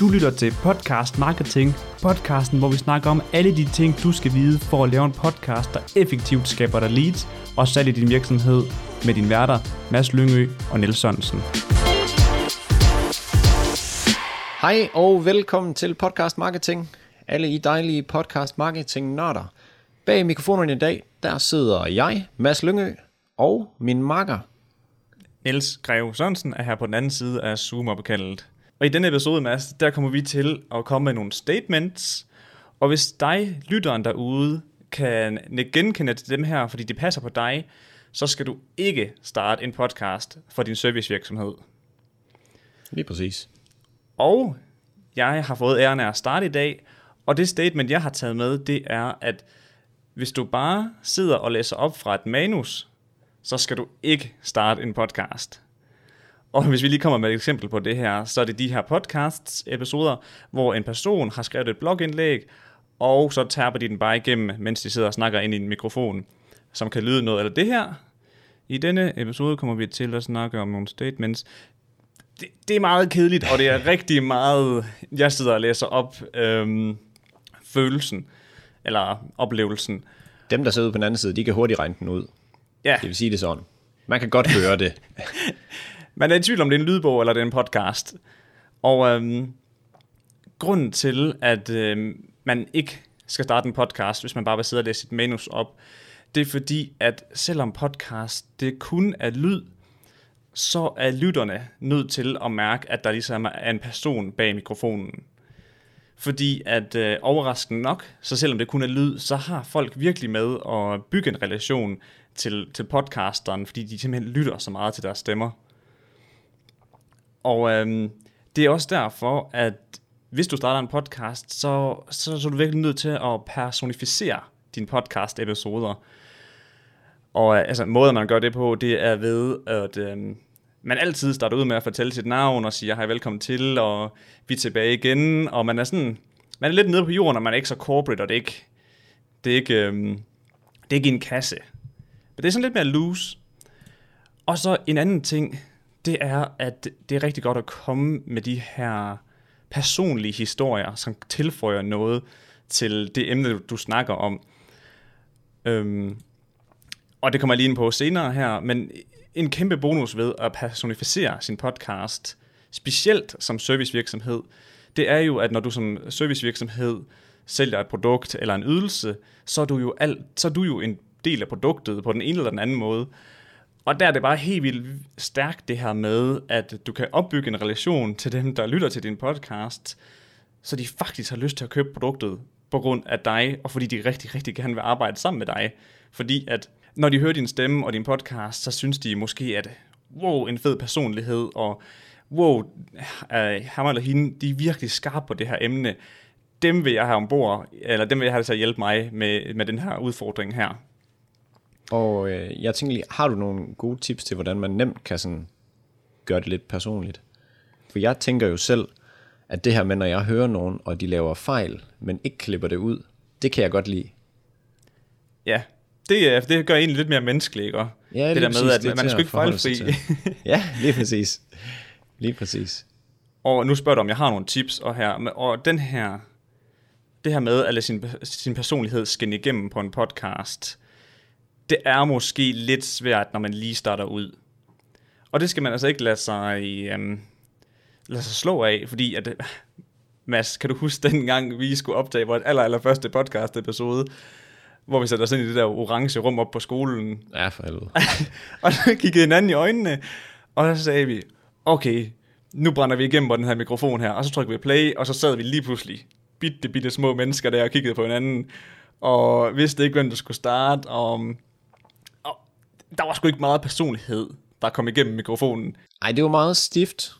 Du lytter til Podcast Marketing, podcasten, hvor vi snakker om alle de ting, du skal vide for at lave en podcast, der effektivt skaber dig leads og salg i din virksomhed med din værter, Mads Lyngø og Niels Sørensen. Hej og velkommen til Podcast Marketing. Alle I dejlige Podcast Marketing nørder. Bag mikrofonen i dag, der sidder jeg, Mads Lyngø, og min makker. Niels Greve Sørensen er her på den anden side af Zoom-opkaldet. Og i denne episode, Mads, der kommer vi til at komme med nogle statements. Og hvis dig, lytteren derude, kan genkende til dem her, fordi det passer på dig, så skal du ikke starte en podcast for din servicevirksomhed. Lige præcis. Og jeg har fået æren af at starte i dag, og det statement, jeg har taget med, det er, at hvis du bare sidder og læser op fra et manus, så skal du ikke starte en podcast. Og hvis vi lige kommer med et eksempel på det her, så er det de her podcasts episoder, hvor en person har skrevet et blogindlæg, og så taber de den bare igennem, mens de sidder og snakker ind i en mikrofon, som kan lyde noget eller det her. I denne episode kommer vi til at snakke om nogle statements. Det, det er meget kedeligt, og det er rigtig meget, jeg sidder og læser op øhm, følelsen, eller oplevelsen. Dem, der sidder ude på den anden side, de kan hurtigt regne den ud. Ja. Det vil sige det sådan. Man kan godt høre det. Man er i tvivl om, det er en lydbog eller det er en podcast. Og øhm, grunden til, at øhm, man ikke skal starte en podcast, hvis man bare vil sidde og læse sit manus op, det er fordi, at selvom podcast det kun er lyd, så er lytterne nødt til at mærke, at der ligesom er en person bag mikrofonen. Fordi at øh, overraskende nok, så selvom det kun er lyd, så har folk virkelig med at bygge en relation til, til podcasteren, fordi de simpelthen lytter så meget til deres stemmer. Og øhm, det er også derfor, at hvis du starter en podcast, så, så, så er du virkelig nødt til at personificere dine podcast-episoder. Og øh, altså, måden man gør det på, det er ved, at øhm, man altid starter ud med at fortælle sit navn og siger hej, velkommen til, og vi er tilbage igen. Og man er sådan, man er lidt nede på jorden, og man er ikke så corporate, og det er ikke, det er ikke, øhm, det er ikke en kasse. Men det er sådan lidt mere loose. Og så en anden ting, det er, at det er rigtig godt at komme med de her personlige historier, som tilføjer noget til det emne, du snakker om. Øhm, og det kommer jeg lige ind på senere her, men en kæmpe bonus ved at personificere sin podcast, specielt som servicevirksomhed, det er jo, at når du som servicevirksomhed sælger et produkt eller en ydelse, så er du jo, alt, så er du jo en del af produktet på den ene eller den anden måde. Og der er det bare helt vildt stærkt det her med, at du kan opbygge en relation til dem, der lytter til din podcast, så de faktisk har lyst til at købe produktet på grund af dig, og fordi de rigtig, rigtig gerne vil arbejde sammen med dig. Fordi at når de hører din stemme og din podcast, så synes de måske, at wow, en fed personlighed, og wow, øh, ham eller hende, de er virkelig skarpe på det her emne. Dem vil jeg have ombord, eller dem vil jeg have til at hjælpe mig med, med den her udfordring her. Og øh, jeg tænker lige, har du nogle gode tips til, hvordan man nemt kan sådan gøre det lidt personligt? For jeg tænker jo selv, at det her med, når jeg hører nogen, og de laver fejl, men ikke klipper det ud, det kan jeg godt lide. Ja, det, det gør egentlig lidt mere menneskeligt, ikke? Ja, det der præcis, med, at det er man skal at ikke fejlfri. ja, lige præcis. Lige præcis. Og nu spørger du, om jeg har nogle tips, og, her, og den her, det her med at lade sin, sin personlighed skinne igennem på en podcast, det er måske lidt svært, når man lige starter ud. Og det skal man altså ikke lade sig, um, lade sig slå af, fordi at, Mads, kan du huske dengang, vi skulle optage vores aller, aller første podcast episode, hvor vi satte os ind i det der orange rum op på skolen. Ja, for helvede. og så kiggede hinanden i øjnene, og så sagde vi, okay, nu brænder vi igennem på den her mikrofon her, og så trykker vi play, og så sad vi lige pludselig, bitte, bitte små mennesker der og kiggede på hinanden, og vidste ikke, hvem der skulle starte, og der var sgu ikke meget personlighed, der kom igennem mikrofonen. Ej, det var meget stift.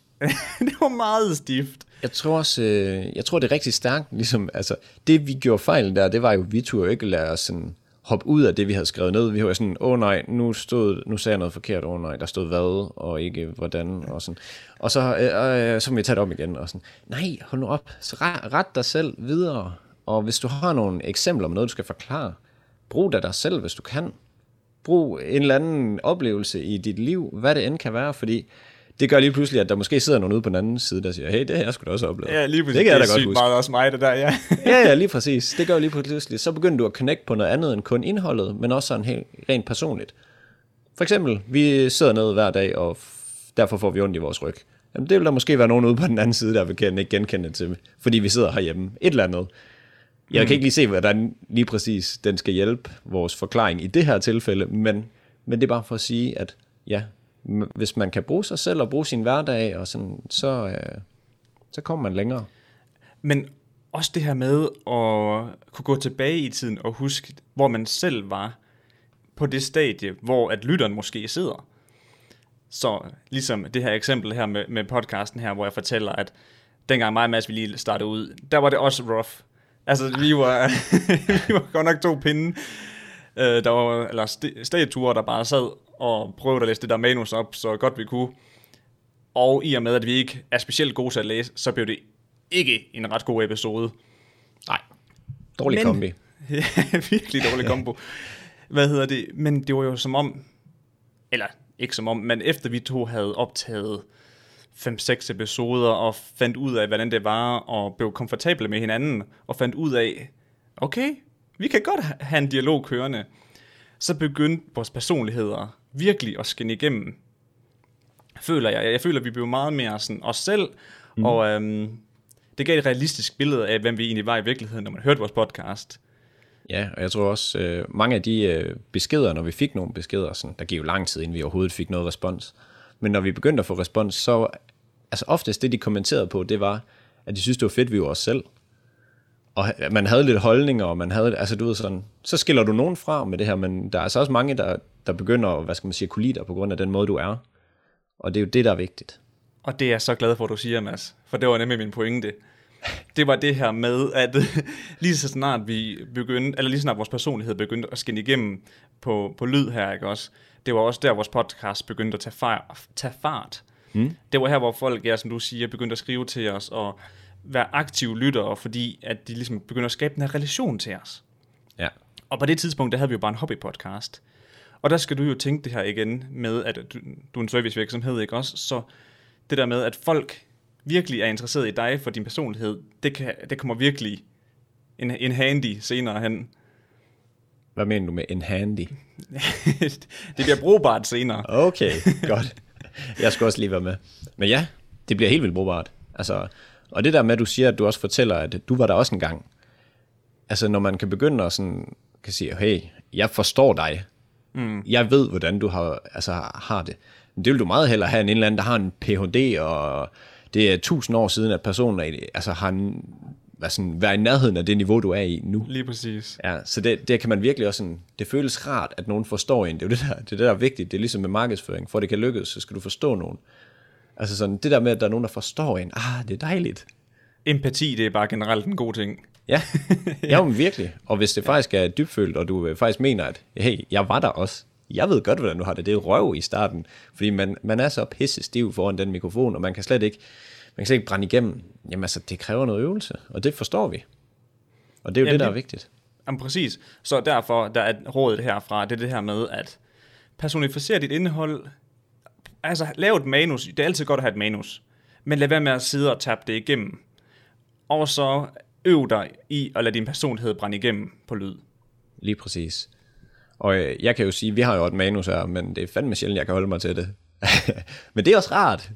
det var meget stift. Jeg tror også, øh, jeg tror det er rigtig stærkt, ligesom, altså, det vi gjorde fejlen der, det var jo, vi turde ikke lade os sådan hoppe ud af det, vi havde skrevet ned. Vi var sådan, åh oh, nej, nu, stod, nu sagde jeg noget forkert, åh oh, nej, der stod hvad, og ikke hvordan, og sådan. Og så, øh, øh, så må vi tage det om igen, og sådan, nej, hold nu op, så ret, ret dig selv videre, og hvis du har nogle eksempler om noget, du skal forklare, brug det dig selv, hvis du kan. Brug en eller anden oplevelse i dit liv, hvad det end kan være, fordi det gør lige pludselig, at der måske sidder nogen ude på den anden side, der siger, hey, det har jeg sgu da også oplevet. Ja, lige præcis. Det kan jeg da er godt sygt huske. meget også mig, det der, ja. ja, ja, lige præcis. Det gør lige pludselig. Så begynder du at connect på noget andet end kun indholdet, men også sådan helt rent personligt. For eksempel, vi sidder ned hver dag, og derfor får vi ondt i vores ryg. Jamen, det vil der måske være nogen ude på den anden side, der vil ikke genkende det til, fordi vi sidder herhjemme. Et eller andet. Jeg kan ikke lige se, hvordan lige præcis den skal hjælpe vores forklaring i det her tilfælde, men, men det er bare for at sige, at ja, hvis man kan bruge sig selv og bruge sin hverdag, og sådan, så, øh, så kommer man længere. Men også det her med at kunne gå tilbage i tiden og huske, hvor man selv var på det stadie, hvor at lytteren måske sidder. Så ligesom det her eksempel her med, med podcasten her, hvor jeg fortæller, at dengang mig og Mads vi lige startede ud, der var det også rough. Altså, vi var, vi var godt nok to pinde, øh, der var, eller st- statuer, der bare sad og prøvede at læse det der manus op, så godt vi kunne. Og i og med, at vi ikke er specielt gode til at læse, så blev det ikke en ret god episode. Nej. Dårlig Men- kombi. Ja, virkelig dårlig kombo. Hvad hedder det? Men det var jo som om, eller ikke som om, men efter vi to havde optaget 5-6 episoder og fandt ud af, hvordan det var, og blev komfortable med hinanden, og fandt ud af, okay, vi kan godt ha- have en dialog kørende, så begyndte vores personligheder virkelig at skinne igennem. Føler jeg. Jeg føler, at vi blev meget mere sådan os selv, mm. og øhm, det gav et realistisk billede af, hvem vi egentlig var i virkeligheden, når man hørte vores podcast. Ja, og jeg tror også, øh, mange af de øh, beskeder, når vi fik nogle beskeder, sådan, der gik jo lang tid, inden vi overhovedet fik noget respons. Men når vi begyndte at få respons, så altså oftest det, de kommenterede på, det var, at de synes, det var fedt, vi var os selv. Og man havde lidt holdninger, og man havde, altså du ved sådan, så skiller du nogen fra med det her, men der er altså også mange, der, der begynder, hvad skal man sige, kunne lide dig på grund af den måde, du er. Og det er jo det, der er vigtigt. Og det er jeg så glad for, at du siger, Mads. For det var nemlig min pointe. Det var det her med, at lige så snart vi begyndte, eller lige så snart vores personlighed begyndte at skinne igennem på, på lyd her, ikke også? Det var også der, vores podcast begyndte at tage, far, tage fart. Mm. Det var her, hvor folk, ja, som du siger, begyndte at skrive til os og være aktive lyttere, fordi at de ligesom begyndte at skabe den her relation til os. Ja. Og på det tidspunkt, der havde vi jo bare en hobbypodcast. Og der skal du jo tænke det her igen med, at du, du er en servicevirksomhed, ikke også? Så det der med, at folk virkelig er interesseret i dig for din personlighed, det, kan, det kommer virkelig en, en handy senere hen. Hvad mener du med en handy? det bliver brugbart senere. Okay, godt. Jeg skal også lige være med. Men ja, det bliver helt vildt brugbart. Altså, og det der med, at du siger, at du også fortæller, at du var der også en gang. Altså, når man kan begynde at sådan, kan sige, hey, jeg forstår dig. Mm. Jeg ved, hvordan du har, altså, har det. Men det vil du meget hellere have end en eller anden, der har en Ph.D., og det er tusind år siden, at personen er, altså, har hvad sådan, været i nærheden af det niveau, du er i nu. Lige præcis. Ja, så det, det kan man virkelig også sådan, det føles rart, at nogen forstår en. Det er jo det der, det, er der er vigtigt. Det er ligesom med markedsføring. For at det kan lykkes, så skal du forstå nogen. Altså sådan, det der med, at der er nogen, der forstår en. Ah, det er dejligt. Empati, det er bare generelt en god ting. Ja, ja men virkelig. Og hvis det faktisk er dybfølt, og du øh, faktisk mener, at hey, jeg var der også. Jeg ved godt, hvordan du har det. Det er røv i starten. Fordi man, man er så pisse stiv foran den mikrofon, og man kan slet ikke, man kan slet ikke brænde igennem. Jamen altså, det kræver noget øvelse, og det forstår vi. Og det er jo Jamen, det, der er vigtigt. Jamen præcis. Så derfor, der er rådet herfra, det er det her med, at personificere dit indhold. Altså, lav et manus. Det er altid godt at have et manus. Men lad være med at sidde og tabe det igennem. Og så øv dig i at lade din personlighed brænde igennem på lyd. Lige præcis. Og øh, jeg kan jo sige, vi har jo et manus her, men det er fandme sjældent, jeg kan holde mig til det. men det er også rart.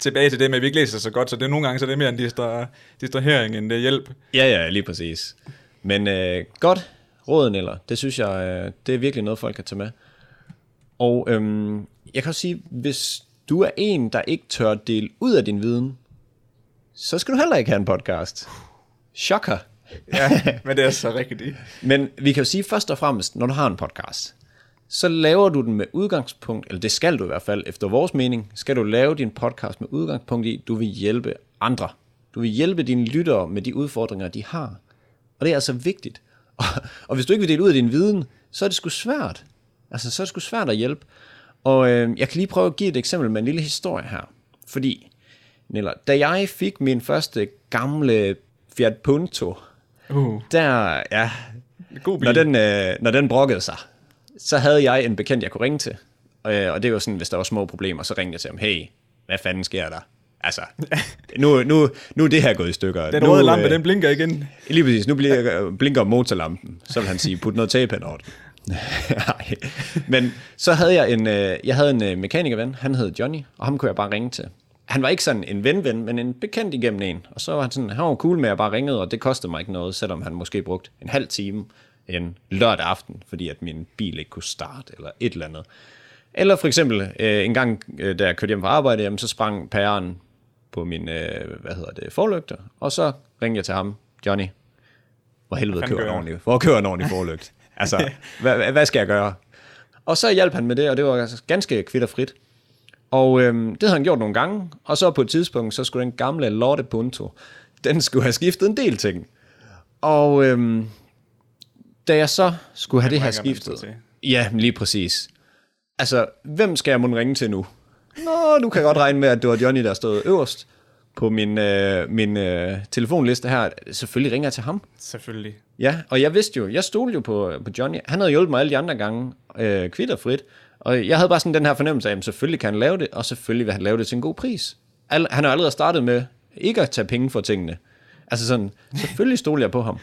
Tilbage til det med, at vi ikke læser så godt, så det er nogle gange så er det mere en distra- distrahering, end det er hjælp. ja, ja, lige præcis. Men øh, godt råden, eller det synes jeg, øh, det er virkelig noget, folk kan tage med. Og øhm, jeg kan også sige, hvis du er en, der ikke tør dele ud af din viden, så skal du heller ikke have en podcast. Shocker. Ja, men det er så rigtigt. Men vi kan jo sige først og fremmest, når du har en podcast, så laver du den med udgangspunkt, eller det skal du i hvert fald, efter vores mening, skal du lave din podcast med udgangspunkt i, du vil hjælpe andre. Du vil hjælpe dine lyttere med de udfordringer, de har. Og det er altså vigtigt. Og, og hvis du ikke vil dele ud af din viden, så er det sgu svært. Altså, så er det sgu svært at hjælpe. Og øh, jeg kan lige prøve at give et eksempel med en lille historie her. Fordi, Niller, da jeg fik min første gamle Fiat Punto, Uh, der, ja, god bil. når den, øh, når den brokkede sig, så havde jeg en bekendt, jeg kunne ringe til. Øh, og det var sådan, hvis der var små problemer, så ringede jeg til ham, hey, hvad fanden sker der? Altså, nu, nu, nu er det her gået i stykker. Den nu, røde lampe, øh, den blinker igen. Lige præcis, nu bliver, blinker motorlampen, så vil han sige, put noget tape hen over den. Nej. Men så havde jeg en, øh, jeg havde en øh, mekanikerven, han hed Johnny, og ham kunne jeg bare ringe til. Han var ikke sådan en ven-ven, men en bekendt igennem en. Og så var han sådan, han var cool med, at jeg bare ringede, og det kostede mig ikke noget, selvom han måske brugt en halv time en lørdag aften, fordi at min bil ikke kunne starte, eller et eller andet. Eller for eksempel, øh, en gang, øh, da jeg kørte hjem fra arbejde, jamen, så sprang pæren på min, øh, hvad hedder det, forlygter, og så ringede jeg til ham, Johnny, hvor helvede kører en ordentlig, hvor kører en ordentlig forlygt? Altså, hvad, hvad skal jeg gøre? Og så hjalp han med det, og det var altså ganske kvitterfrit. Og øhm, det havde han gjort nogle gange, og så på et tidspunkt, så skulle den gamle Lotte Punto, den skulle have skiftet en del ting. Og øhm, da jeg så skulle have det her skiftet, ja, lige præcis. Altså, hvem skal jeg må ringe til nu? Nå, du kan godt regne med, at det var Johnny, der stod øverst på min, øh, min øh, telefonliste her. Selvfølgelig ringer jeg til ham. Selvfølgelig. Ja, og jeg vidste jo, jeg stolede jo på, på Johnny. Han havde hjulpet mig alle de andre gange, øh, kvitterfrit. Og jeg havde bare sådan den her fornemmelse af, at selvfølgelig kan han lave det, og selvfølgelig vil han lave det til en god pris. Al, han har allerede startet med ikke at tage penge for tingene. Altså sådan, selvfølgelig stolede jeg på ham.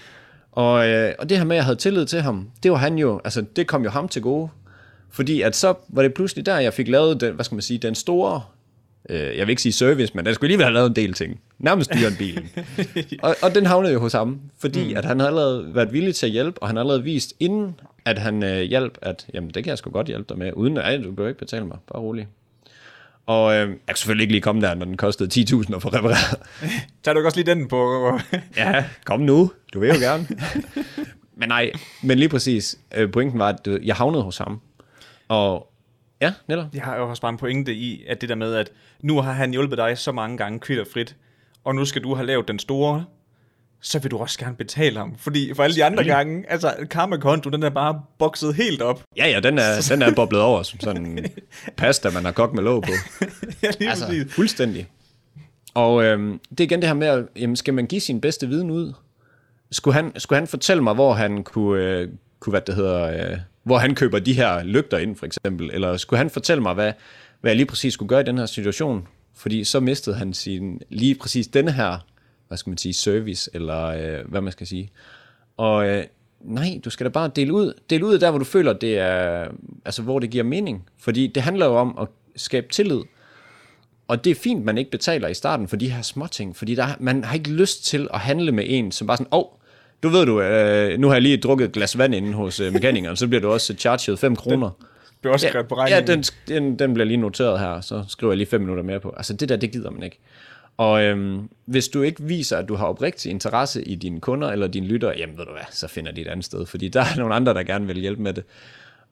Og, øh, og det her med, at jeg havde tillid til ham, det var han jo, altså det kom jo ham til gode. Fordi at så var det pludselig der, jeg fik lavet den, hvad skal man sige, den store, øh, jeg vil ikke sige service, men den skulle alligevel have lavet en del ting. Nærmest dyrere end bilen. og, og den havnede jo hos ham, fordi mm. at han havde allerede været villig til at hjælpe, og han har allerede vist, inden at han øh, hjalp, at jamen, det kan jeg sgu godt hjælpe dig med, uden at du behøver ikke betale mig, bare rolig. Og øh, jeg kan selvfølgelig ikke lige komme der, når den kostede 10.000 at få repareret. Tager du ikke også lige den på? ja, kom nu, du vil jo gerne. men nej, men lige præcis, øh, pointen var, at øh, jeg havnede hos ham. Og ja, netop. Jeg har jo også bare en pointe i, at det der med, at nu har han hjulpet dig så mange gange kvitterfrit, og nu skal du have lavet den store, så vil du også gerne betale ham. Fordi for alle de andre gange, altså karma-konto, den er bare bokset helt op. Ja, ja, den er, den er boblet over som sådan pasta, man har kogt med låg på. ja, lige Altså, præcis. fuldstændig. Og øhm, det er igen det her med, at jamen, skal man give sin bedste viden ud? Skulle han, skulle han fortælle mig, hvor han kunne, øh, kunne hvad det hedder, øh, hvor han køber de her lygter ind, for eksempel? Eller skulle han fortælle mig, hvad, hvad jeg lige præcis skulle gøre i den her situation? Fordi så mistede han sin, lige præcis denne her, hvad skal man sige, service, eller øh, hvad man skal sige. Og øh, nej, du skal da bare dele ud. Dele ud der, hvor du føler, det er, altså hvor det giver mening. Fordi det handler jo om at skabe tillid. Og det er fint, man ikke betaler i starten for de her småting, fordi der, man har ikke lyst til at handle med en, som bare sådan, åh, oh, du ved du, øh, nu har jeg lige drukket et glas vand inde hos øh, mekanikeren, så bliver du også charged 5 kroner. Det er også skrevet på regningen. Ja, den, den, den bliver lige noteret her, så skriver jeg lige 5 minutter mere på. Altså det der, det gider man ikke. Og øhm, hvis du ikke viser, at du har oprigtig interesse i dine kunder eller dine lyttere, jamen ved du hvad, så finder de et andet sted, fordi der er nogle andre, der gerne vil hjælpe med det.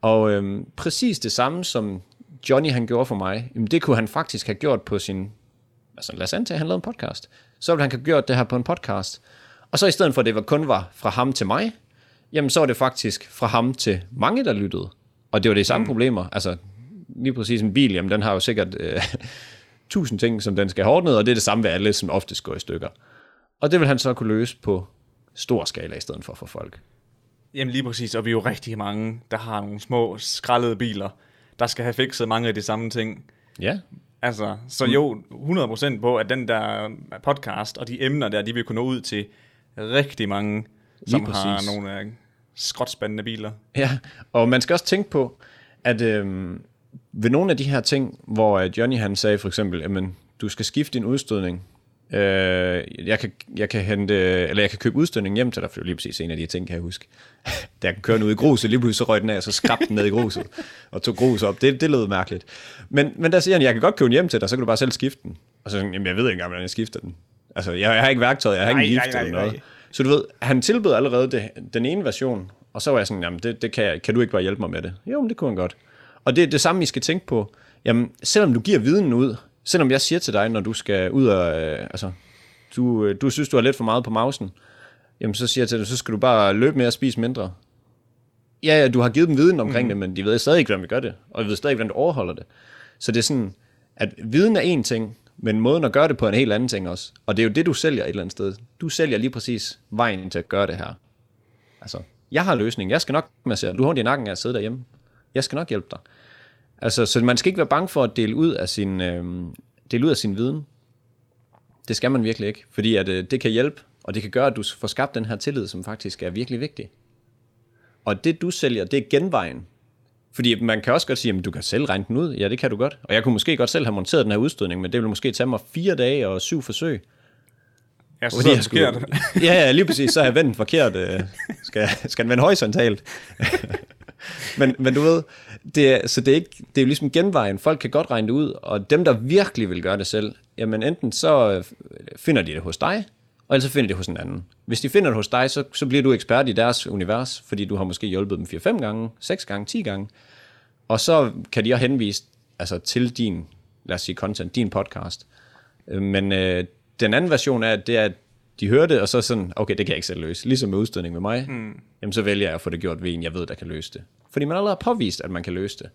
Og øhm, præcis det samme, som Johnny han gjorde for mig, jamen det kunne han faktisk have gjort på sin, altså lad os antage, at han lavede en podcast. Så ville han have gjort det her på en podcast. Og så i stedet for, at det var kun var fra ham til mig, jamen så var det faktisk fra ham til mange, der lyttede. Og det var de samme mm. problemer. Altså lige præcis en bil, jamen den har jo sikkert øh, tusind ting, som den skal have ordnet, og det er det samme ved alle, som oftest går i stykker. Og det vil han så kunne løse på stor skala i stedet for for folk. Jamen lige præcis, og vi er jo rigtig mange, der har nogle små skrællede biler, der skal have fikset mange af de samme ting. Ja, Altså, så jo, 100% på, at den der podcast og de emner der, de vil kunne nå ud til rigtig mange, som Lige har præcis. nogle øh, skråtspændende biler. Ja, og man skal også tænke på, at øhm, ved nogle af de her ting, hvor øh, Johnny han sagde for eksempel, jamen, du skal skifte din udstødning. Øh, jeg, kan, jeg, kan hente, eller jeg kan købe udstødning hjem til dig, for det er lige præcis en af de ting, kan jeg huske. Da jeg kan køre den ud i gruset, lige pludselig så røg den af, og så skrabte den ned i gruset, og tog grus op. Det, det lød mærkeligt. Men, men der siger han, jeg kan godt købe den hjem til dig, så kan du bare selv skifte den. Og så, jamen, jeg ved ikke engang, hvordan jeg skifter den. Altså, jeg, jeg har ikke værktøjet, jeg har Nej, ikke gift nej, eller noget. nej. Så du ved, han tilbød allerede det, den ene version, og så var jeg sådan, jamen det, det kan, jeg, kan du ikke bare hjælpe mig med det? Jo, men det kunne han godt. Og det er det samme, I skal tænke på. Jamen, selvom du giver viden ud, selvom jeg siger til dig, når du skal ud og, øh, altså, du, øh, du synes, du har lidt for meget på mausen, jamen så siger jeg til dig, så skal du bare løbe mere og spise mindre. Ja, ja, du har givet dem viden omkring mm. det, men de ved stadig ikke, hvordan vi gør det, og de ved stadig ikke, hvordan du overholder det. Så det er sådan, at viden er en ting, men måden at gøre det på er en helt anden ting også. Og det er jo det, du sælger et eller andet sted. Du sælger lige præcis vejen til at gøre det her. Altså, jeg har løsningen. Jeg skal nok massere. Du har i nakken af at sidde derhjemme. Jeg skal nok hjælpe dig. Altså, så man skal ikke være bange for at dele ud af sin, øh, dele ud af sin viden. Det skal man virkelig ikke, fordi at, øh, det kan hjælpe, og det kan gøre, at du får skabt den her tillid, som faktisk er virkelig vigtig. Og det du sælger, det er genvejen. Fordi man kan også godt sige, at du kan selv regne den ud. Ja, det kan du godt. Og jeg kunne måske godt selv have monteret den her udstødning, men det ville måske tage mig fire dage og syv forsøg. Jeg så Fordi jeg skulle, forkert. ja, ja, lige præcis, så har jeg vendt forkert. øh, Skal, skal den vende horisontalt? men, men du ved, det er, så det er, ikke, det er jo ligesom genvejen. Folk kan godt regne det ud, og dem, der virkelig vil gøre det selv, jamen enten så øh, finder de det hos dig, og ellers så finder de det hos en anden. Hvis de finder det hos dig, så, så bliver du ekspert i deres univers, fordi du har måske hjulpet dem 4-5 gange, 6 gange, 10 gange. Og så kan de også henvise altså, til din, lad os sige, content, din podcast. Øh, men øh, den anden version er, at det er, at de hører det, og så sådan, okay, det kan jeg ikke selv løse. Ligesom med udstødning med mig, mm. jamen så vælger jeg at få det gjort ved en, jeg ved, der kan løse det. Fordi man allerede har påvist, at man kan løse det.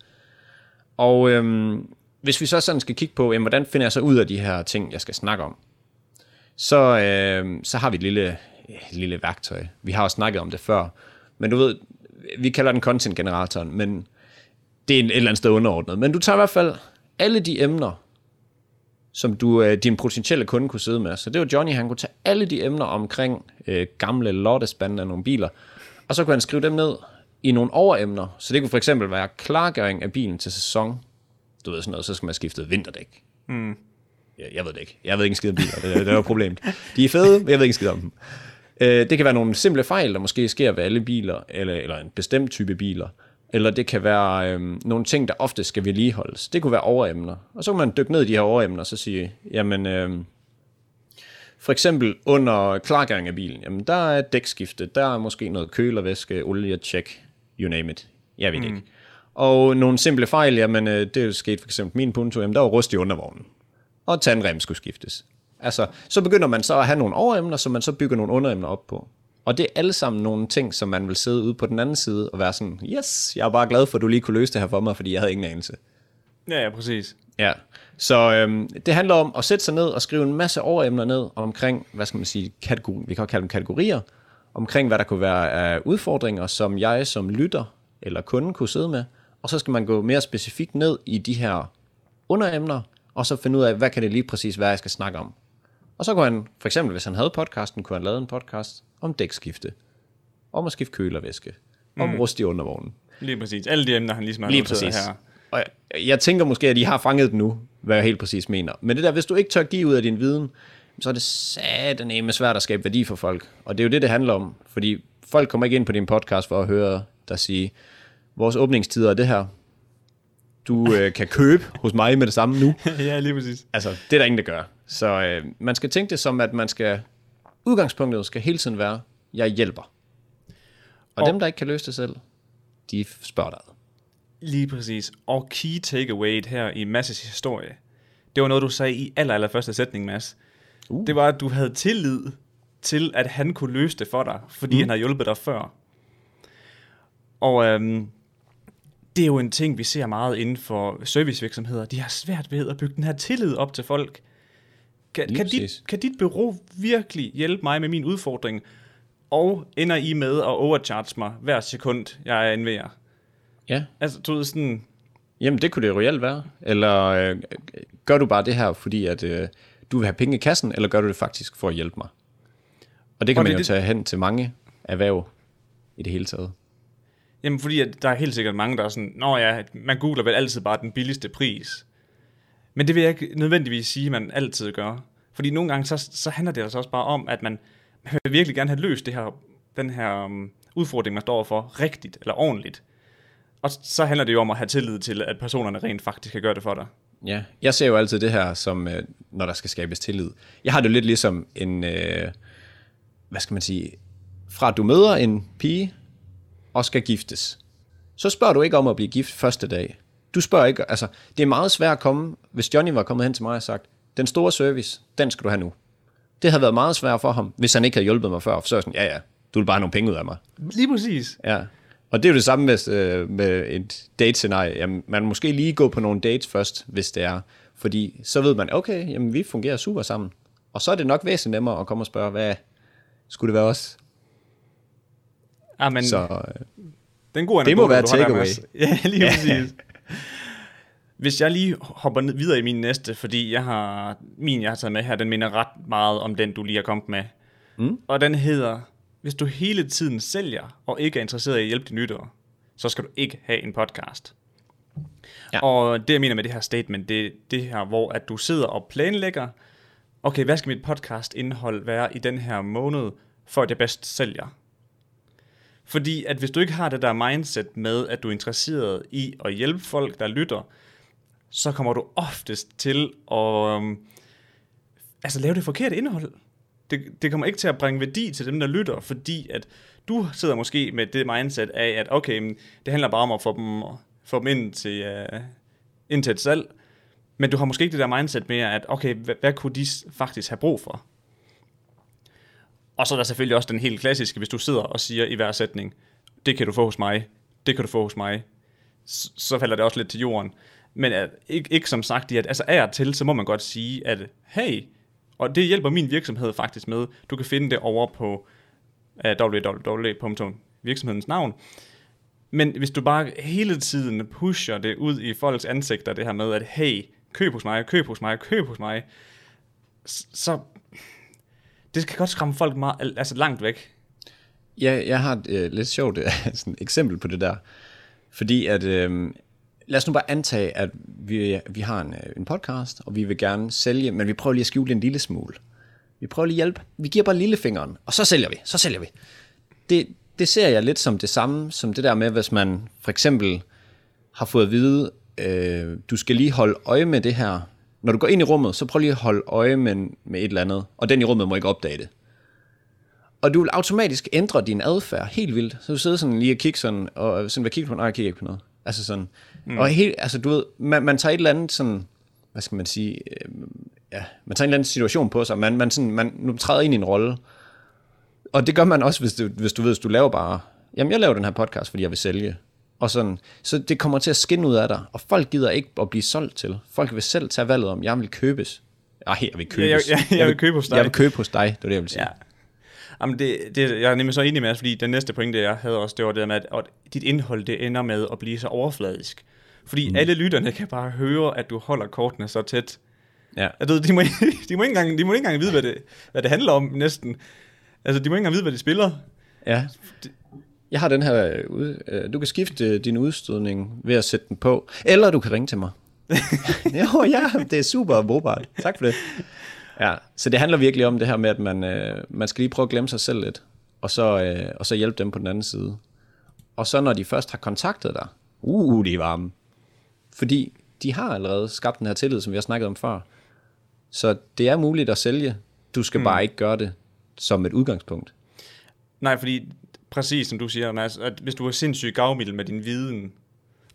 Og øhm, hvis vi så sådan skal kigge på, jamen, hvordan finder jeg så ud af de her ting, jeg skal snakke om, så, øhm, så har vi et lille, et lille værktøj. Vi har også snakket om det før. Men du ved, vi kalder den content generatoren, men det er et eller andet sted underordnet. Men du tager i hvert fald alle de emner, som du, øh, din potentielle kunde kunne sidde med. Så det var Johnny, han kunne tage alle de emner omkring øh, gamle lottespande af nogle biler, og så kunne han skrive dem ned i nogle overemner. Så det kunne for eksempel være klargøring af bilen til sæson. Du ved sådan noget, så skal man skifte vinterdæk. Mm. Jeg, jeg ved det ikke. Jeg ved ikke en skid om biler. Det, det er jo problemet. De er fede, men jeg ved ikke en skid om dem. Øh, det kan være nogle simple fejl, der måske sker ved alle biler, eller, eller en bestemt type biler. Eller det kan være øhm, nogle ting, der ofte skal vedligeholdes. Det kunne være overemner. Og så kan man dykke ned i de her overemner, og så sige, jamen, øhm, for eksempel under klargøring af bilen, jamen der er dækskifte, der er måske noget kølervæske, olie, check, you name it. Jeg ved mm. ikke. Og nogle simple fejl, jamen øh, det er jo sket for eksempel min Punto, jamen der var rust i undervognen. Og tandrem skulle skiftes. Altså, så begynder man så at have nogle overemner, som man så bygger nogle underemner op på. Og det er alle sammen nogle ting, som man vil sidde ude på den anden side og være sådan, yes, jeg er bare glad for, at du lige kunne løse det her for mig, fordi jeg havde ingen anelse. Ja, ja, præcis. Ja, så øhm, det handler om at sætte sig ned og skrive en masse overemner ned omkring, hvad skal man sige, kategori, vi kan også kalde dem kategorier, omkring hvad der kunne være af udfordringer, som jeg som lytter eller kunde kunne sidde med. Og så skal man gå mere specifikt ned i de her underemner, og så finde ud af, hvad kan det lige præcis være, jeg skal snakke om. Og så kunne han, for eksempel hvis han havde podcasten, kunne han lave en podcast om dækskifte, om at skifte kølervæske, om mm. rust i undervognen. Lige præcis. Alle de emner, han ligesom har Lige præcis. her. Og jeg, jeg tænker måske, at de har fanget det nu, hvad jeg helt præcis mener. Men det der, hvis du ikke tør give ud af din viden, så er det sataneme svært at skabe værdi for folk. Og det er jo det, det handler om. Fordi folk kommer ikke ind på din podcast for at høre dig sige, vores åbningstider er det her. Du øh, kan købe hos mig med det samme nu. ja, lige præcis. Altså, det er der ingen, der gør. Så øh, man skal tænke det som, at man skal, udgangspunktet skal hele tiden være, jeg hjælper. Og, Og- dem, der ikke kan løse det selv, de spørger dig. Lige præcis. Og key takeaway her i Masses historie, det var noget, du sagde i aller, aller første sætning, Mads. Uh. Det var, at du havde tillid til, at han kunne løse det for dig, fordi mm. han har hjulpet dig før. Og øhm, det er jo en ting, vi ser meget inden for servicevirksomheder. De har svært ved at bygge den her tillid op til folk. Kan, kan, dit, kan dit bureau virkelig hjælpe mig med min udfordring? Og ender I med at overcharge mig hver sekund, jeg er jer? Ja, Altså, du ved sådan, Jamen, det kunne det reelt være. Eller øh, gør du bare det her, fordi at, øh, du vil have penge i kassen, eller gør du det faktisk for at hjælpe mig? Og det kan Og man det- jo tage hen til mange erhverv i det hele taget. Jamen, fordi at der er helt sikkert mange, der er sådan, Nå ja, man googler vel altid bare den billigste pris. Men det vil jeg ikke nødvendigvis sige, man altid gør. Fordi nogle gange, så, så handler det altså også bare om, at man, man vil virkelig gerne have løst det her, den her um, udfordring, man står overfor, rigtigt eller ordentligt. Og så handler det jo om at have tillid til, at personerne rent faktisk kan gøre det for dig. Ja, jeg ser jo altid det her som, øh, når der skal skabes tillid. Jeg har det jo lidt ligesom en, øh, hvad skal man sige, fra at du møder en pige og skal giftes, så spørger du ikke om at blive gift første dag. Du spørger ikke, altså, det er meget svært at komme, hvis Johnny var kommet hen til mig og sagt, den store service, den skal du have nu. Det havde været meget svært for ham, hvis han ikke havde hjulpet mig før, for så er sådan, ja ja, du vil bare have nogle penge ud af mig. Lige præcis. Ja, og det er jo det samme med, øh, med et date-scenarie. Jamen, man må måske lige gå på nogle dates først, hvis det er. Fordi så ved man, okay, jamen, vi fungerer super sammen. Og så er det nok væsentligt nemmere at komme og spørge, hvad skulle det være os? Ja, men Så øh, den gode det må være takeaway. Ja, lige præcis. Hvis jeg lige hopper ned videre i min næste, fordi jeg har, min jeg har taget med her, den minder ret meget om den, du lige har kommet med. Mm. Og den hedder, hvis du hele tiden sælger og ikke er interesseret i at hjælpe dine lyttere, så skal du ikke have en podcast. Ja. Og det jeg mener med det her statement, det det her, hvor at du sidder og planlægger, okay, hvad skal mit podcast indhold være i den her måned, for at jeg bedst sælger? Fordi at hvis du ikke har det der mindset med, at du er interesseret i at hjælpe folk, der lytter, så kommer du oftest til at um, altså, lave det forkerte indhold. Det, det kommer ikke til at bringe værdi til dem, der lytter, fordi at du sidder måske med det mindset af, at okay, det handler bare om at få dem, få dem ind, til, uh, ind til et salg, men du har måske ikke det der mindset med, at okay, hvad, hvad kunne de faktisk have brug for? Og så er der selvfølgelig også den helt klassiske, hvis du sidder og siger i hver sætning, det kan du få hos mig, det kan du få hos mig, så falder det også lidt til jorden. Men at, ikke, ikke som sagt, at altså af og til, så må man godt sige, at hey, og det hjælper min virksomhed faktisk med, du kan finde det over på uh, www.virksomhedens navn. Men hvis du bare hele tiden pusher det ud i folks ansigter, det her med, at hey, køb hos mig, køb hos mig, køb hos mig, så det kan godt skræmme folk meget, altså langt væk. Ja, jeg har et øh, lidt sjovt øh, sådan eksempel på det der. Fordi at, øh, lad os nu bare antage, at vi, vi har en, øh, en podcast, og vi vil gerne sælge, men vi prøver lige at skjule en lille smule. Vi prøver lige at hjælpe. Vi giver bare lillefingeren, og så sælger vi. Så sælger vi. Det, det ser jeg lidt som det samme, som det der med, hvis man for eksempel har fået at vide, øh, du skal lige holde øje med det her. Når du går ind i rummet, så prøv lige at holde øje med, med et eller andet, og den i rummet må ikke opdage det. Og du vil automatisk ændre din adfærd helt vildt. Så du sidder sådan lige og kigger sådan, og sådan, hvad kigger på? Nej, jeg kigger ikke på noget. Altså sådan, mm. og helt, altså du ved, man, man tager et eller andet sådan, hvad skal man sige, øh, ja, man tager en eller anden situation på sig, man, man, sådan, man nu træder ind i en rolle, og det gør man også, hvis du, hvis du ved, hvis du laver bare, jamen jeg laver den her podcast, fordi jeg vil sælge, og sådan, så det kommer til at skinne ud af dig, og folk gider ikke at blive solgt til. Folk vil selv tage valget om, jeg vil købes. Nej, jeg vil købes. Ja, jeg, jeg, jeg, vil købe hos dig. Jeg vil købe hos dig, det er det, jeg vil sige. Ja. Jamen det, det, jeg er nemlig så enig med, fordi den næste pointe, jeg havde også, det var det med, at, at dit indhold, det ender med at blive så overfladisk. Fordi mm. alle lytterne kan bare høre, at du holder kortene så tæt. Ja. At, de, må, de, må ikke engang, de må ikke engang vide, hvad det, hvad det handler om næsten. Altså, de må ikke engang vide, hvad de spiller. Ja. Jeg har den her, øh, du kan skifte din udstødning ved at sætte den på, eller du kan ringe til mig. jo, ja, det er super brugbart. Tak for det. Ja, så det handler virkelig om det her med, at man, øh, man skal lige prøve at glemme sig selv lidt, og så, øh, og så hjælpe dem på den anden side. Og så når de først har kontaktet dig, uh, de er varme. Fordi de har allerede skabt den her tillid, som vi har snakket om før. Så det er muligt at sælge. Du skal mm. bare ikke gøre det som et udgangspunkt. Nej, fordi præcis som du siger, Mads, at hvis du er sindssygt gavmiddel med din viden,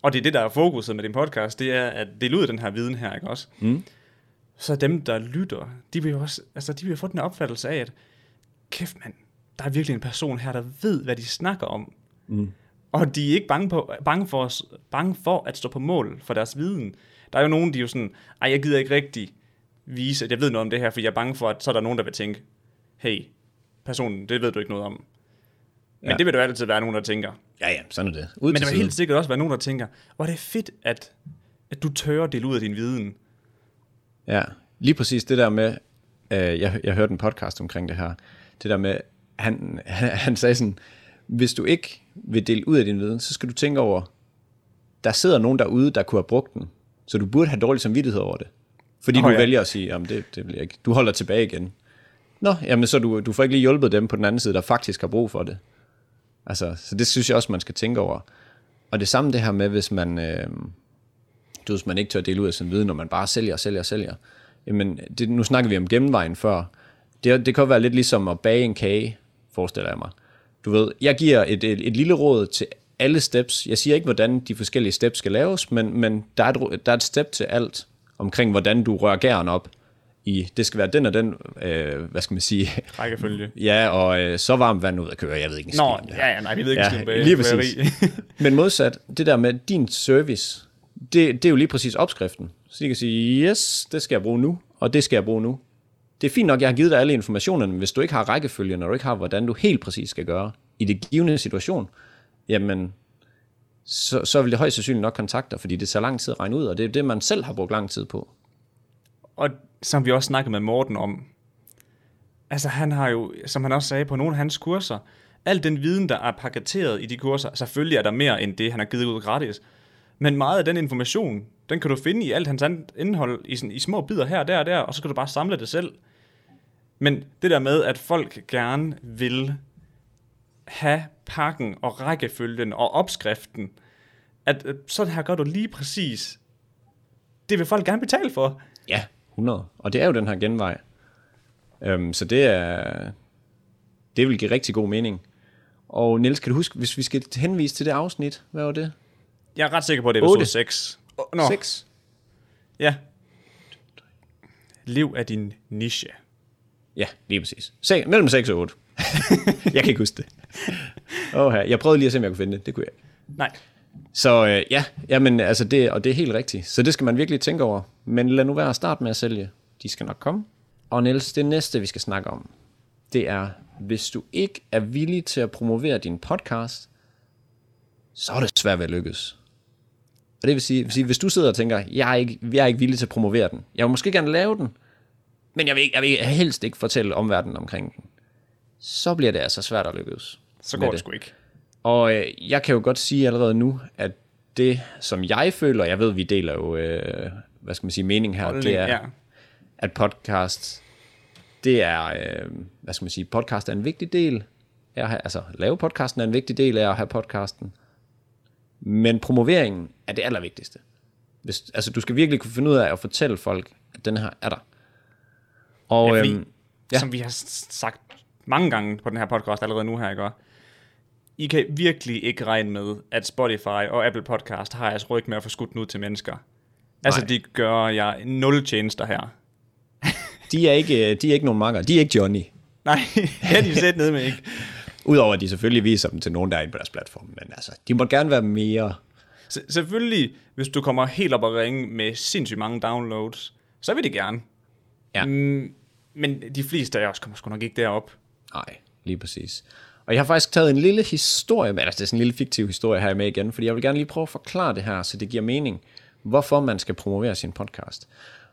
og det er det, der er fokuset med din podcast, det er at dele ud af den her viden her, ikke også? Mm. Så dem, der lytter, de vil jo også, altså de vil få den opfattelse af, at kæft mand, der er virkelig en person her, der ved, hvad de snakker om. Mm. Og de er ikke bange, på, bange, for, bange for at stå på mål for deres viden. Der er jo nogen, de er jo sådan, ej, jeg gider ikke rigtig vise, at jeg ved noget om det her, for jeg er bange for, at så er der nogen, der vil tænke, hey, personen, det ved du ikke noget om. Men ja. det vil der altid være nogen, der tænker. Ja, ja, sådan er det. Ud Men der vil helt sikkert også være nogen, der tænker, hvor det er fedt, at, at du tør at dele ud af din viden. Ja, lige præcis det der med, øh, jeg, jeg hørte en podcast omkring det her, det der med, han, han, han sagde sådan, hvis du ikke vil dele ud af din viden, så skal du tænke over, der sidder nogen derude, der kunne have brugt den, så du burde have dårlig samvittighed over det. Fordi oh, du ja. vælger at sige, jamen det, det vil jeg ikke. Du holder tilbage igen. Nå, jamen så du, du får ikke lige hjulpet dem på den anden side, der faktisk har brug for det. Altså, så det synes jeg også, man skal tænke over. Og det samme det her med, hvis man, øh, du, hvis man ikke tør dele ud af sin viden, når man bare sælger, sælger, sælger. Jamen, det, nu snakker vi om gennemvejen før. Det, det kan være lidt ligesom at bage en kage, forestiller jeg mig. Du ved, jeg giver et, et, et lille råd til alle steps. Jeg siger ikke, hvordan de forskellige steps skal laves, men, men der, er et, der er et step til alt omkring, hvordan du rører gæren op i, det skal være den og den, øh, hvad skal man sige? Rækkefølge. ja, og øh, så varmt vand ud at køre, jeg ved ikke Nå, ja, ja, nej, vi ved ikke ja, skide lige præcis. Men modsat, det der med din service, det, det er jo lige præcis opskriften. Så de kan sige, yes, det skal jeg bruge nu, og det skal jeg bruge nu. Det er fint nok, jeg har givet dig alle informationerne, men hvis du ikke har rækkefølgen, og du ikke har, hvordan du helt præcis skal gøre i det givende situation, jamen, så, så vil det højst sandsynligt nok kontakte dig, fordi det tager lang tid at regne ud, og det er det, man selv har brugt lang tid på. Og som vi også snakkede med Morten om, altså han har jo, som han også sagde på nogle af hans kurser, al den viden, der er paketeret i de kurser, selvfølgelig er der mere end det, han har givet ud gratis, men meget af den information, den kan du finde i alt hans andet indhold, i, sådan, i små bidder her og der og der, og så kan du bare samle det selv. Men det der med, at folk gerne vil have pakken og rækkefølgen og opskriften, at, at sådan her gør du lige præcis, det vil folk gerne betale for. Ja, 100. Og det er jo den her genvej. Øhm, så det er, det vil give rigtig god mening. Og Niels, kan du huske, hvis vi skal henvise til det afsnit, hvad var det? Jeg er ret sikker på, at det er episode Otte. 6. Oh, Nå. 6? Ja. Liv er din niche. Ja, lige præcis. Se, mellem 6 og 8. jeg kan ikke huske det. Oh, jeg prøvede lige at se, om jeg kunne finde det. Det kunne jeg ikke. Nej. Så øh, ja, jamen, altså det, og det er helt rigtigt. Så det skal man virkelig tænke over. Men lad nu være at starte med at sælge. De skal nok komme. Og Niels, det næste, vi skal snakke om, det er, hvis du ikke er villig til at promovere din podcast, så er det svært ved at lykkes. Og det vil sige, vil sige hvis du sidder og tænker, jeg er, ikke, jeg er ikke villig til at promovere den. Jeg vil måske gerne lave den, men jeg vil, ikke, jeg vil helst ikke fortælle omverdenen omkring den. Så bliver det altså svært at lykkes. Så går det sgu ikke. Og øh, jeg kan jo godt sige allerede nu, at det, som jeg føler, jeg ved, vi deler jo, øh, hvad skal man sige, mening her, det er, ja. at podcast, det er, øh, hvad skal man sige, podcast er en vigtig del af at have, altså lave podcasten er en vigtig del af at have podcasten, men promoveringen er det allervigtigste. Hvis, altså du skal virkelig kunne finde ud af at fortælle folk, at den her er der. Og, Ja, fordi, øhm, ja. som vi har sagt mange gange på den her podcast allerede nu her, ikke? også? I kan virkelig ikke regne med, at Spotify og Apple Podcast har jeres ryg med at få skudt den ud til mennesker. Altså, Nej. de gør jeg nul tjenester her. de, er ikke, de er ikke nogen makker, de er ikke Johnny. Nej, det er de sæt ned med ikke. Udover at de selvfølgelig viser dem til nogen, der er inde på deres platform. Men altså, de må gerne være mere S- selvfølgelig, hvis du kommer helt op og ringe med sindssygt mange downloads, så vil de gerne. Ja. Mm, men de fleste af os kommer sgu nok ikke derop. Nej, lige præcis. Og jeg har faktisk taget en lille historie med, altså det er sådan en lille fiktiv historie her med igen, fordi jeg vil gerne lige prøve at forklare det her, så det giver mening, hvorfor man skal promovere sin podcast.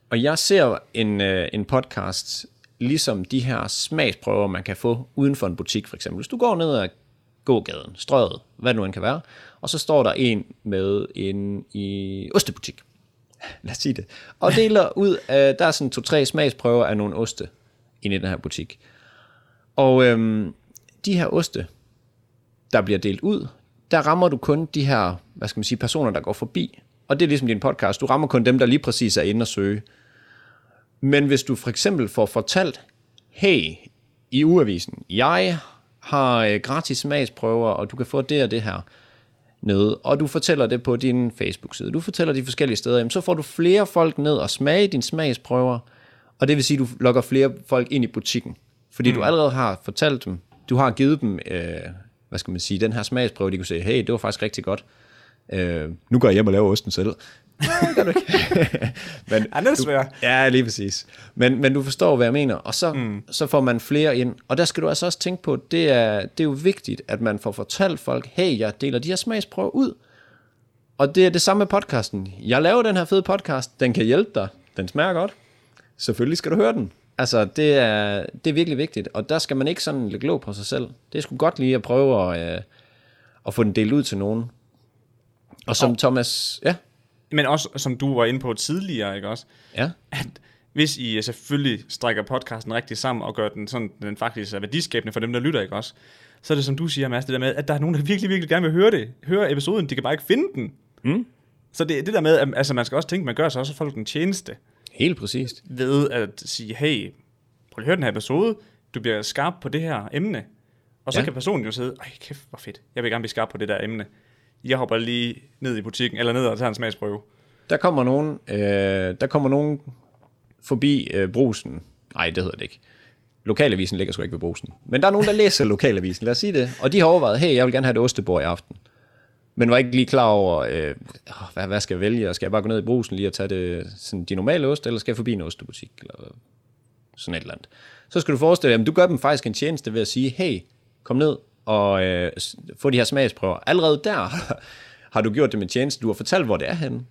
Og jeg ser en, øh, en podcast, ligesom de her smagsprøver, man kan få uden for en butik for eksempel. Hvis du går ned ad gågaden, strøget, hvad det nu end kan være, og så står der en med en i ostebutik. Lad os sige det. Og deler ud af, der er sådan to-tre smagsprøver af nogle oste inde i den her butik. Og øhm, de her oste, der bliver delt ud, der rammer du kun de her, hvad skal man sige, personer, der går forbi. Og det er ligesom din podcast. Du rammer kun dem, der lige præcis er inde og søge. Men hvis du for eksempel får fortalt, hey, i ugeavisen, jeg har øh, gratis smagsprøver, og du kan få det og det her ned, og du fortæller det på din Facebook-side, du fortæller de forskellige steder, jamen, så får du flere folk ned og smage dine smagsprøver, og det vil sige, at du lokker flere folk ind i butikken, fordi mm. du allerede har fortalt dem, du har givet dem, øh, hvad skal man sige, den her smagsprøve, de kunne sige, hey, det var faktisk rigtig godt, øh, nu går jeg hjem og laver osten selv. Nej, det gør du ikke. men, Ja, det er. Ja, lige præcis. Men, men du forstår, hvad jeg mener. Og så, mm. så får man flere ind. Og der skal du altså også tænke på, det er, det er jo vigtigt, at man får fortalt folk, hey, jeg deler de her smagsprøver ud. Og det er det samme med podcasten. Jeg laver den her fede podcast, den kan hjælpe dig. Den smager godt. Selvfølgelig skal du høre den. Altså, det er, det er virkelig vigtigt. Og der skal man ikke sådan lægge låg på sig selv. Det er sgu godt lige at prøve at, øh, at få den delt ud til nogen. Og som Thomas... Ja, Men også, som du var inde på tidligere, ikke også? ja. At hvis I selvfølgelig strækker podcasten rigtig sammen og gør den sådan, den faktisk er værdiskabende for dem, der lytter, ikke også? Så er det som du siger, Mads, det der med, at der er nogen, der virkelig, virkelig gerne vil høre det. Høre episoden, de kan bare ikke finde den. Mm. Så det, det der med, at altså, man skal også tænke, man gør sig også folk en tjeneste Helt præcist. ved at sige, hey, prøv at høre den her episode, du bliver skarp på det her emne. Og så ja. kan personen jo sidde, ej kæft, hvor fedt, jeg vil gerne blive skarp på det der emne. Jeg hopper lige ned i butikken, eller ned og tager en smagsprøve. Der kommer nogen, øh, der kommer nogen forbi øh, brusen. Nej, det hedder det ikke. Lokalavisen ligger sgu ikke ved brusen. Men der er nogen, der læser lokalavisen, lad os sige det. Og de har overvejet, hey, jeg vil gerne have et ostebord i aften. Men var ikke lige klar over, øh, hvad, hvad skal jeg vælge? Skal jeg bare gå ned i brusen lige og tage det, sådan, de normale ost, eller skal jeg forbi en ostebutik? Eller sådan et eller andet. Så skal du forestille dig, at du gør dem faktisk en tjeneste ved at sige, hey, kom ned og øh, få de her smagsprøver. Allerede der har du gjort det med tjeneste, du har fortalt, hvor det er henne.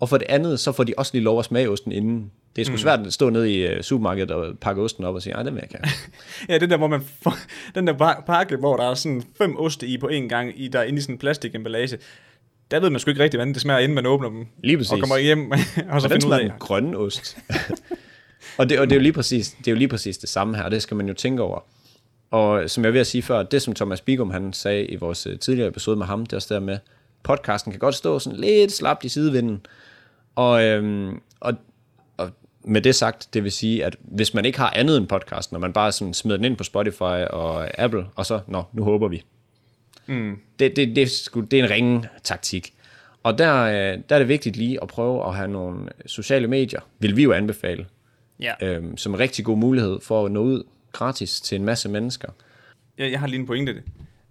Og for det andet, så får de også lige lov at smage osten inden. Det er sgu mm. svært at stå nede i øh, supermarkedet og pakke osten op og sige, ej, den vil jeg gerne. Ja, den der, hvor man får, den der pak- pakke, hvor der er sådan fem oste i på en gang, i, der er inde i sådan en plastikemballage. Der ved man sgu ikke rigtig, hvordan det smager, inden man åbner dem. Lige præcis. Og kommer hjem, og så Og finder ud af. en grøn ost. og, det, og det, er jo lige præcis, det er jo lige præcis det samme her, og det skal man jo tænke over. Og som jeg vil sige før, det som Thomas Bigum han sagde i vores øh, tidligere episode med ham, det er også der med, podcasten kan godt stå sådan lidt slapt i sidevinden. Og, øhm, og, og med det sagt, det vil sige, at hvis man ikke har andet end podcasten, og man bare sådan smider den ind på Spotify og Apple, og så, nå, nu håber vi. Mm. Det, det, det, er sgu- det er en ringe taktik. Og der, øh, der er det vigtigt lige at prøve at have nogle sociale medier, vil vi jo anbefale, Ja. øhm, som en rigtig god mulighed for at nå ud gratis til en masse mennesker. jeg, jeg har lige en pointe det.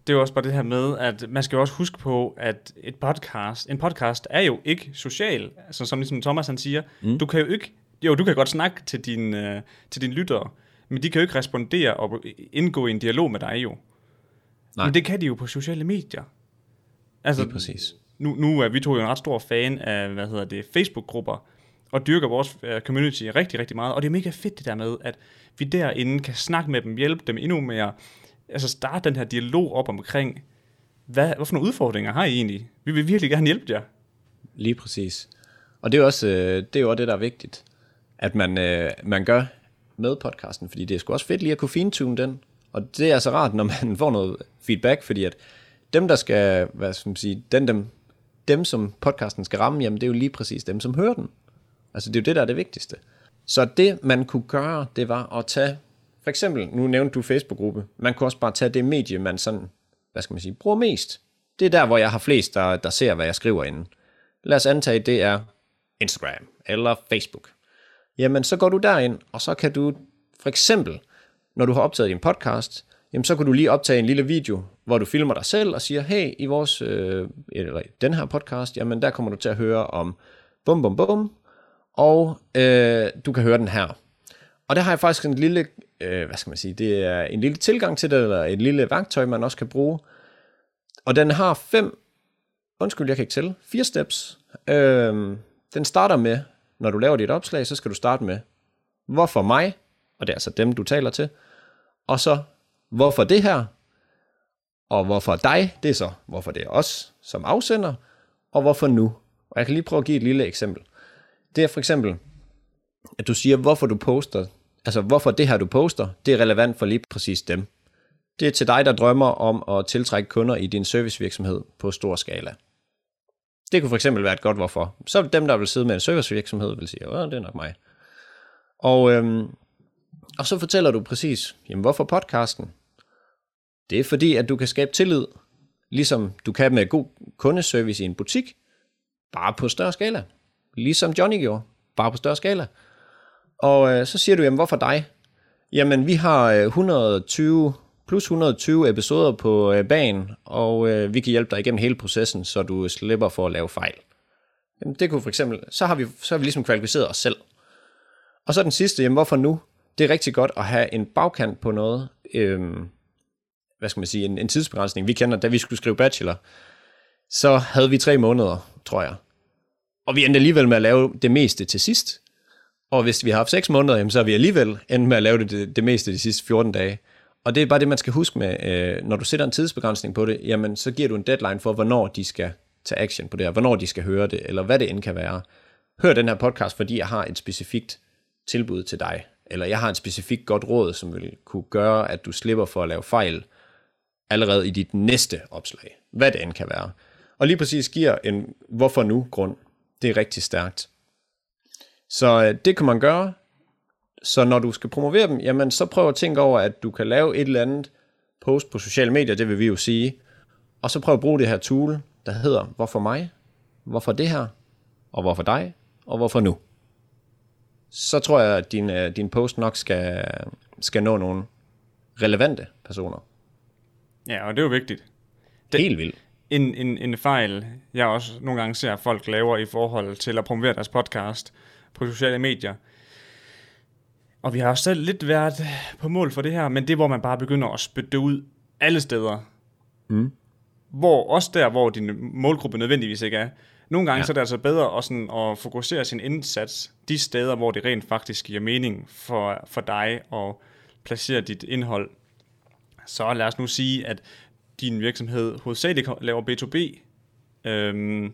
Det er jo også bare det her med, at man skal jo også huske på, at et podcast, en podcast er jo ikke social. Altså som ligesom Thomas han siger, mm. du kan jo ikke, jo du kan godt snakke til dine, øh, til dine lyttere, men de kan jo ikke respondere og indgå i en dialog med dig jo. Nej. Men det kan de jo på sociale medier. Altså, Lige præcis. nu, nu er vi to jo en ret stor fan af, hvad hedder det, Facebook-grupper, og dyrker vores øh, community rigtig, rigtig meget. Og det er mega fedt det der med, at vi derinde kan snakke med dem, hjælpe dem endnu mere, altså starte den her dialog op omkring, hvad, hvad for nogle udfordringer har I egentlig? Vi vil virkelig gerne hjælpe jer. Lige præcis. Og det er jo også øh, det, er jo også det der er vigtigt, at man, øh, man gør med podcasten, fordi det er sgu også fedt lige at kunne fintune den. Og det er altså rart, når man får noget feedback, fordi at dem, der skal, hvad skal man sige, den, dem, dem, som podcasten skal ramme, jamen det er jo lige præcis dem, som hører den. Altså det er jo det, der er det vigtigste. Så det, man kunne gøre, det var at tage, for eksempel, nu nævnte du Facebook-gruppe, man kunne også bare tage det medie, man sådan, hvad skal man sige, bruger mest. Det er der, hvor jeg har flest, der, der ser, hvad jeg skriver inden. Lad os antage, det er Instagram eller Facebook. Jamen, så går du derind, og så kan du for eksempel, når du har optaget din podcast, jamen så kan du lige optage en lille video, hvor du filmer dig selv og siger, hey, i vores, øh, eller den her podcast, jamen der kommer du til at høre om bum bum bum, og øh, du kan høre den her. Og der har jeg faktisk en lille, øh, hvad skal man sige, det er en lille tilgang til det, eller et lille værktøj, man også kan bruge. Og den har fem, undskyld, jeg kan ikke tælle, fire steps. Øh, den starter med, når du laver dit opslag, så skal du starte med, hvorfor mig, og det er altså dem, du taler til, og så, hvorfor det her, og hvorfor dig, det er så, hvorfor det er os som afsender, og hvorfor nu. Og jeg kan lige prøve at give et lille eksempel. Det er for eksempel, at du siger, hvorfor du poster, altså hvorfor det her, du poster, det er relevant for lige præcis dem. Det er til dig, der drømmer om at tiltrække kunder i din servicevirksomhed på stor skala. Det kunne for eksempel være et godt hvorfor. Så dem, der vil sidde med en servicevirksomhed, vil sige, at det er nok mig. Og, øhm, og så fortæller du præcis, jamen hvorfor podcasten? Det er fordi, at du kan skabe tillid, ligesom du kan med god kundeservice i en butik, bare på større skala. Ligesom Johnny gjorde, bare på større skala. Og øh, så siger du, jamen hvorfor dig? Jamen vi har øh, 120 plus 120 episoder på øh, banen, og øh, vi kan hjælpe dig igennem hele processen, så du slipper for at lave fejl. Jamen, det kunne for eksempel, så har vi, så har vi ligesom kvalificeret os selv. Og så den sidste, jamen hvorfor nu? Det er rigtig godt at have en bagkant på noget, øhm, hvad skal man sige, en, en tidsbegrænsning. Vi kender, da vi skulle skrive bachelor, så havde vi tre måneder, tror jeg. Og vi endte alligevel med at lave det meste til sidst. Og hvis vi har haft 6 måneder, jamen, så har vi alligevel endt med at lave det, det, det meste de sidste 14 dage. Og det er bare det, man skal huske med, øh, når du sætter en tidsbegrænsning på det, jamen så giver du en deadline for, hvornår de skal tage action på det her, hvornår de skal høre det, eller hvad det end kan være. Hør den her podcast, fordi jeg har et specifikt tilbud til dig, eller jeg har et specifikt godt råd, som vil kunne gøre, at du slipper for at lave fejl allerede i dit næste opslag, hvad det end kan være. Og lige præcis giver en hvorfor nu grund. Det er rigtig stærkt. Så øh, det kan man gøre. Så når du skal promovere dem, jamen så prøv at tænke over, at du kan lave et eller andet post på sociale medier, det vil vi jo sige. Og så prøv at bruge det her tool, der hedder, hvorfor mig? Hvorfor det her? Og hvorfor dig? Og hvorfor nu? Så tror jeg, at din, øh, din post nok skal, skal nå nogle relevante personer. Ja, og det er jo vigtigt. Det, Helt vildt. En, en, en fejl, jeg også nogle gange ser, folk laver i forhold til at promovere deres podcast på sociale medier. Og vi har også selv lidt været på mål for det her, men det hvor man bare begynder at spytte det ud alle steder. Mm. hvor også der, hvor din målgruppe nødvendigvis ikke er. Nogle gange Ja. ja. så er det altså bedre at, sådan, at fokusere sin indsats de steder, hvor det rent faktisk giver mening for, for dig at placere dit indhold. Så lad os nu sige, at din virksomhed hovedsageligt laver B2B, øhm,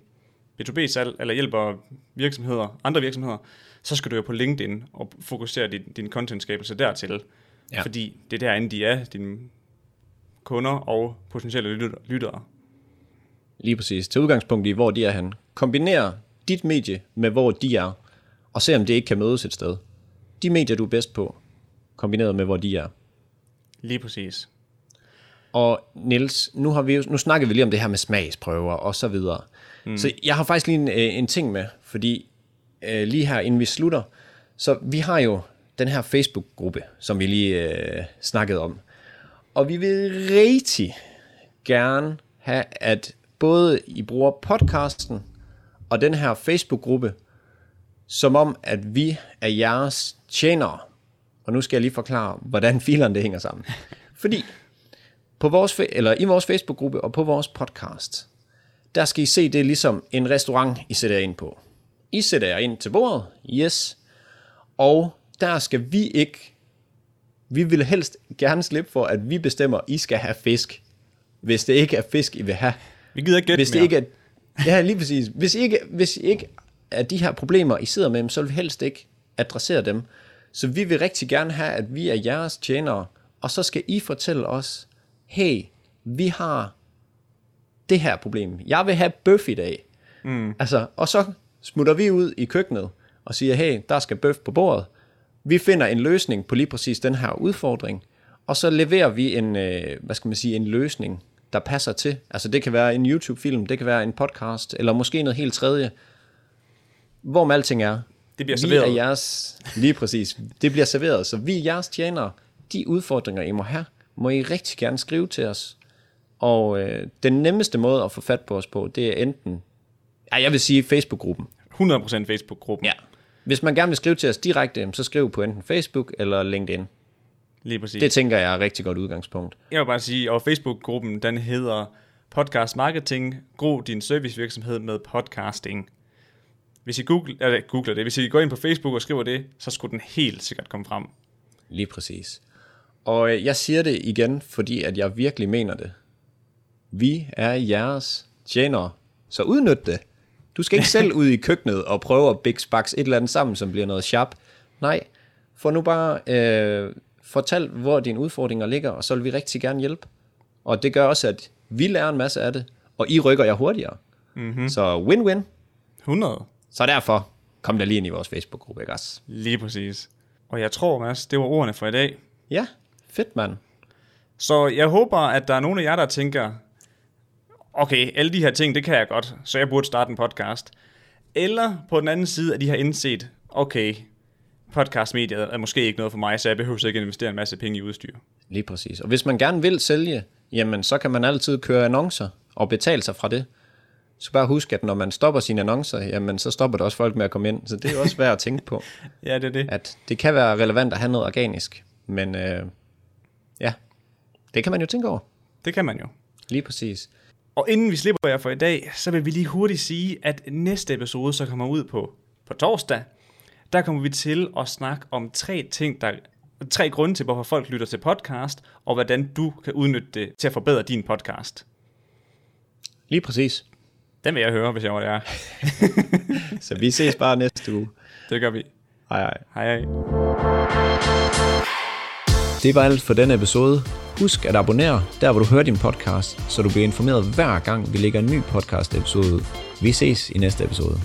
B2B-salg, eller hjælper virksomheder, andre virksomheder, så skal du jo på LinkedIn og fokusere din, din contentskabelse dertil. Ja. Fordi det er derinde, de er, dine kunder og potentielle lytter- lyttere. Lige præcis. Til udgangspunkt i, hvor de er han. Kombiner dit medie med, hvor de er, og se om det ikke kan mødes et sted. De medier, du er bedst på, kombineret med, hvor de er. Lige præcis. Og Niels, nu, har vi jo, nu snakker vi lige om det her med smagsprøver og så videre. Mm. Så jeg har faktisk lige en, øh, en ting med, fordi øh, lige her inden vi slutter, så vi har jo den her Facebook-gruppe, som vi lige øh, snakkede om. Og vi vil rigtig gerne have, at både I bruger podcasten og den her Facebook-gruppe, som om, at vi er jeres tjenere. Og nu skal jeg lige forklare, hvordan filerne det hænger sammen. Fordi på vores, eller i vores Facebook-gruppe og på vores podcast, der skal I se, det ligesom en restaurant, I sætter jer ind på. I sætter jer ind til bordet, yes, og der skal vi ikke, vi vil helst gerne slippe for, at vi bestemmer, I skal have fisk, hvis det ikke er fisk, I vil have. Vi gider ikke gætte Hvis det mere. ikke er, ja, lige præcis. Hvis ikke, hvis ikke er de her problemer, I sidder med, så vil vi helst ikke adressere dem. Så vi vil rigtig gerne have, at vi er jeres tjenere, og så skal I fortælle os, hey, vi har det her problem. Jeg vil have bøf i dag. Mm. Altså, og så smutter vi ud i køkkenet og siger, hey, der skal bøf på bordet. Vi finder en løsning på lige præcis den her udfordring, og så leverer vi en, øh, hvad skal man sige, en løsning, der passer til. Altså det kan være en YouTube-film, det kan være en podcast, eller måske noget helt tredje. Hvor med alting er, Det bliver vi serveret. er jeres, lige præcis, det bliver serveret, så vi er jeres tjenere. De udfordringer, I må have, må I rigtig gerne skrive til os. Og øh, den nemmeste måde at få fat på os på, det er enten, ja, jeg vil sige Facebook-gruppen. 100% Facebook-gruppen. Ja. Hvis man gerne vil skrive til os direkte, så skriv på enten Facebook eller LinkedIn. Lige præcis. Det tænker jeg er et rigtig godt udgangspunkt. Jeg vil bare sige, og Facebook-gruppen, den hedder Podcast Marketing, Gro din servicevirksomhed med podcasting. Hvis I Google, eller, googler det, hvis I går ind på Facebook og skriver det, så skulle den helt sikkert komme frem. Lige præcis. Og øh, jeg siger det igen, fordi at jeg virkelig mener det. Vi er jeres tjenere, så udnyt det. Du skal ikke selv ud i køkkenet og prøve at big et eller andet sammen, som bliver noget sharp. Nej, få nu bare øh, fortalt, hvor dine udfordringer ligger, og så vil vi rigtig gerne hjælpe. Og det gør også, at vi lærer en masse af det, og I rykker jer hurtigere. Mm-hmm. Så win-win. 100. Så derfor, kom der lige ind i vores Facebook-gruppe, ikke også? Lige præcis. Og jeg tror, Mads, det var ordene for i dag. Ja, fedt mand. Så jeg håber, at der er nogle af jer, der tænker, okay, alle de her ting, det kan jeg godt, så jeg burde starte en podcast. Eller på den anden side, at de har indset, okay, podcastmediet er måske ikke noget for mig, så jeg behøver ikke investere en masse penge i udstyr. Lige præcis. Og hvis man gerne vil sælge, jamen så kan man altid køre annoncer og betale sig fra det. Så bare husk, at når man stopper sine annoncer, jamen så stopper der også folk med at komme ind. Så det er også værd at tænke på, Ja, det er det. at det kan være relevant at have noget organisk. Men øh, det kan man jo tænke over. Det kan man jo. Lige præcis. Og inden vi slipper jer for i dag, så vil vi lige hurtigt sige, at næste episode så kommer ud på, på torsdag. Der kommer vi til at snakke om tre ting, der tre grunde til, hvorfor folk lytter til podcast, og hvordan du kan udnytte det til at forbedre din podcast. Lige præcis. Den vil jeg høre, hvis jeg var der. Så vi ses bare næste uge. Det gør vi. Hej hej. Hej hej. Det var alt for denne episode. Husk at abonnere der, hvor du hører din podcast, så du bliver informeret hver gang, vi lægger en ny podcast episode ud. Vi ses i næste episode.